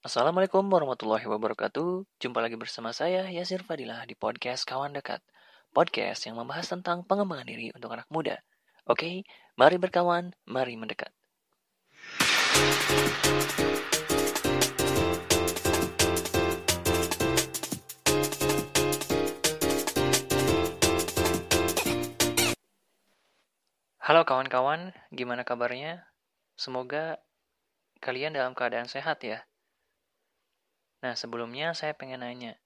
Assalamualaikum warahmatullahi wabarakatuh. Jumpa lagi bersama saya Yasir Fadilah di podcast Kawan Dekat. Podcast yang membahas tentang pengembangan diri untuk anak muda. Oke, mari berkawan, mari mendekat. Halo kawan-kawan, gimana kabarnya? Semoga kalian dalam keadaan sehat ya. Nah, sebelumnya saya pengen nanya.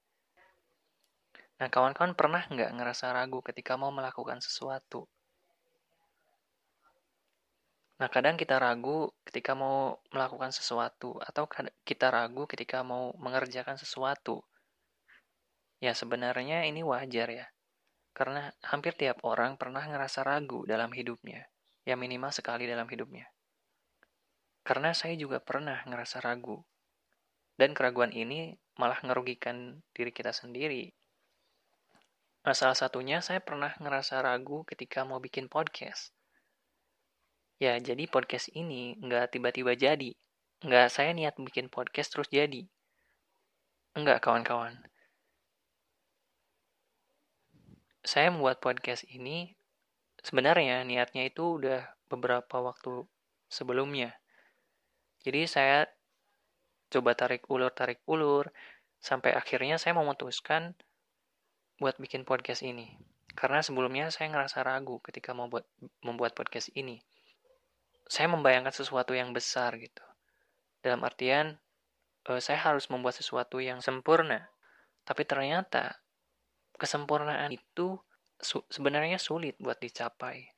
Nah, kawan-kawan pernah nggak ngerasa ragu ketika mau melakukan sesuatu? Nah, kadang kita ragu ketika mau melakukan sesuatu, atau kita ragu ketika mau mengerjakan sesuatu. Ya, sebenarnya ini wajar ya. Karena hampir tiap orang pernah ngerasa ragu dalam hidupnya, ya minimal sekali dalam hidupnya. Karena saya juga pernah ngerasa ragu. Dan keraguan ini malah ngerugikan diri kita sendiri. Nah, salah satunya saya pernah ngerasa ragu ketika mau bikin podcast. Ya, jadi podcast ini nggak tiba-tiba jadi. Nggak saya niat bikin podcast terus jadi. Enggak, kawan-kawan saya membuat podcast ini sebenarnya niatnya itu udah beberapa waktu sebelumnya. Jadi saya coba tarik ulur tarik ulur sampai akhirnya saya memutuskan buat bikin podcast ini. Karena sebelumnya saya ngerasa ragu ketika mau buat, membuat podcast ini. Saya membayangkan sesuatu yang besar gitu. Dalam artian eh, saya harus membuat sesuatu yang sempurna. Tapi ternyata kesempurnaan itu sebenarnya sulit buat dicapai.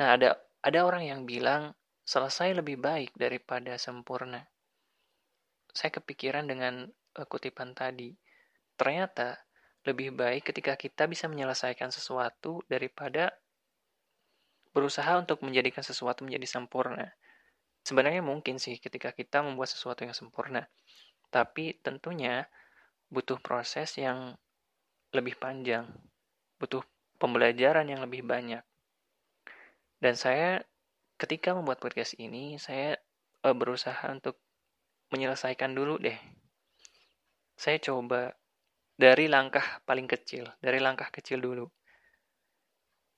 Nah, ada ada orang yang bilang selesai lebih baik daripada sempurna. Saya kepikiran dengan uh, kutipan tadi. Ternyata lebih baik ketika kita bisa menyelesaikan sesuatu daripada berusaha untuk menjadikan sesuatu menjadi sempurna. Sebenarnya mungkin sih ketika kita membuat sesuatu yang sempurna. Tapi tentunya butuh proses yang lebih panjang, butuh pembelajaran yang lebih banyak. Dan saya ketika membuat podcast ini, saya uh, berusaha untuk menyelesaikan dulu deh. Saya coba dari langkah paling kecil, dari langkah kecil dulu.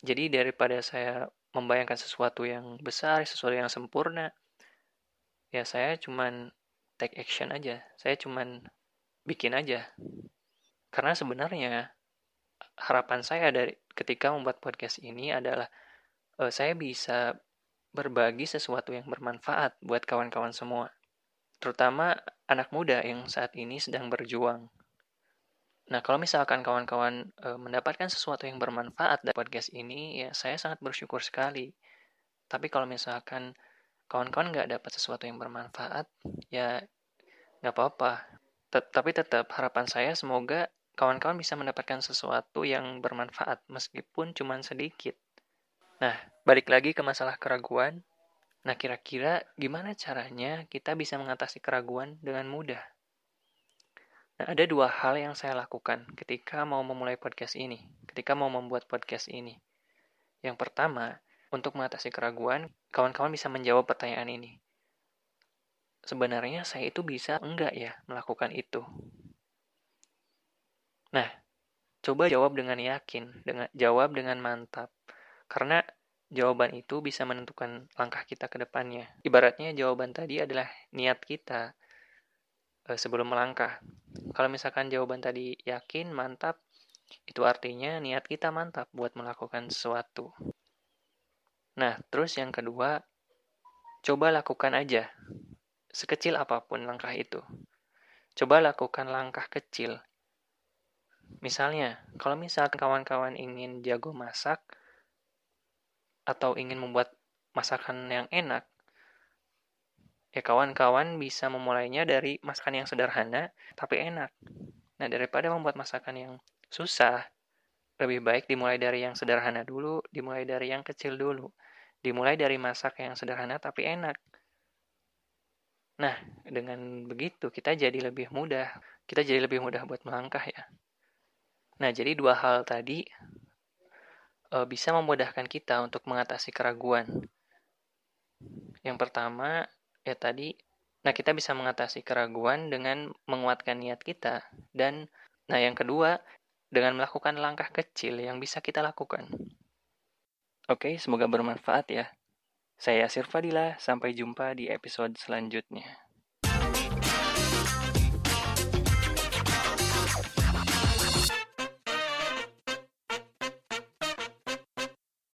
Jadi daripada saya membayangkan sesuatu yang besar, sesuatu yang sempurna, ya saya cuman take action aja. Saya cuman bikin aja. Karena sebenarnya harapan saya dari ketika membuat podcast ini adalah uh, saya bisa berbagi sesuatu yang bermanfaat buat kawan-kawan semua. Terutama anak muda yang saat ini sedang berjuang. Nah, kalau misalkan kawan-kawan e, mendapatkan sesuatu yang bermanfaat dari podcast ini, ya saya sangat bersyukur sekali. Tapi kalau misalkan kawan-kawan nggak dapat sesuatu yang bermanfaat, ya nggak apa-apa. Tapi tetap harapan saya semoga kawan-kawan bisa mendapatkan sesuatu yang bermanfaat meskipun cuma sedikit. Nah, balik lagi ke masalah keraguan. Nah, kira-kira gimana caranya kita bisa mengatasi keraguan dengan mudah? Nah, ada dua hal yang saya lakukan ketika mau memulai podcast ini, ketika mau membuat podcast ini. Yang pertama, untuk mengatasi keraguan, kawan-kawan bisa menjawab pertanyaan ini. Sebenarnya saya itu bisa enggak ya melakukan itu? Nah, coba jawab dengan yakin, dengan jawab dengan mantap. Karena jawaban itu bisa menentukan langkah kita ke depannya. Ibaratnya jawaban tadi adalah niat kita e, sebelum melangkah. Kalau misalkan jawaban tadi yakin, mantap, itu artinya niat kita mantap buat melakukan sesuatu. Nah, terus yang kedua, coba lakukan aja. Sekecil apa pun langkah itu. Coba lakukan langkah kecil Misalnya, kalau misalkan kawan-kawan ingin jago masak atau ingin membuat masakan yang enak, ya kawan-kawan bisa memulainya dari masakan yang sederhana tapi enak. Nah, daripada membuat masakan yang susah, lebih baik dimulai dari yang sederhana dulu, dimulai dari yang kecil dulu. Dimulai dari masak yang sederhana tapi enak. Nah, dengan begitu kita jadi lebih mudah. Kita jadi lebih mudah buat melangkah ya. Nah, jadi dua hal tadi e, bisa memudahkan kita untuk mengatasi keraguan. Yang pertama, ya tadi Nah, kita bisa mengatasi keraguan dengan menguatkan niat kita. Dan, nah yang kedua, dengan melakukan langkah kecil yang bisa kita lakukan. Oke, semoga bermanfaat ya. Saya Sirfadila, sampai jumpa di episode selanjutnya.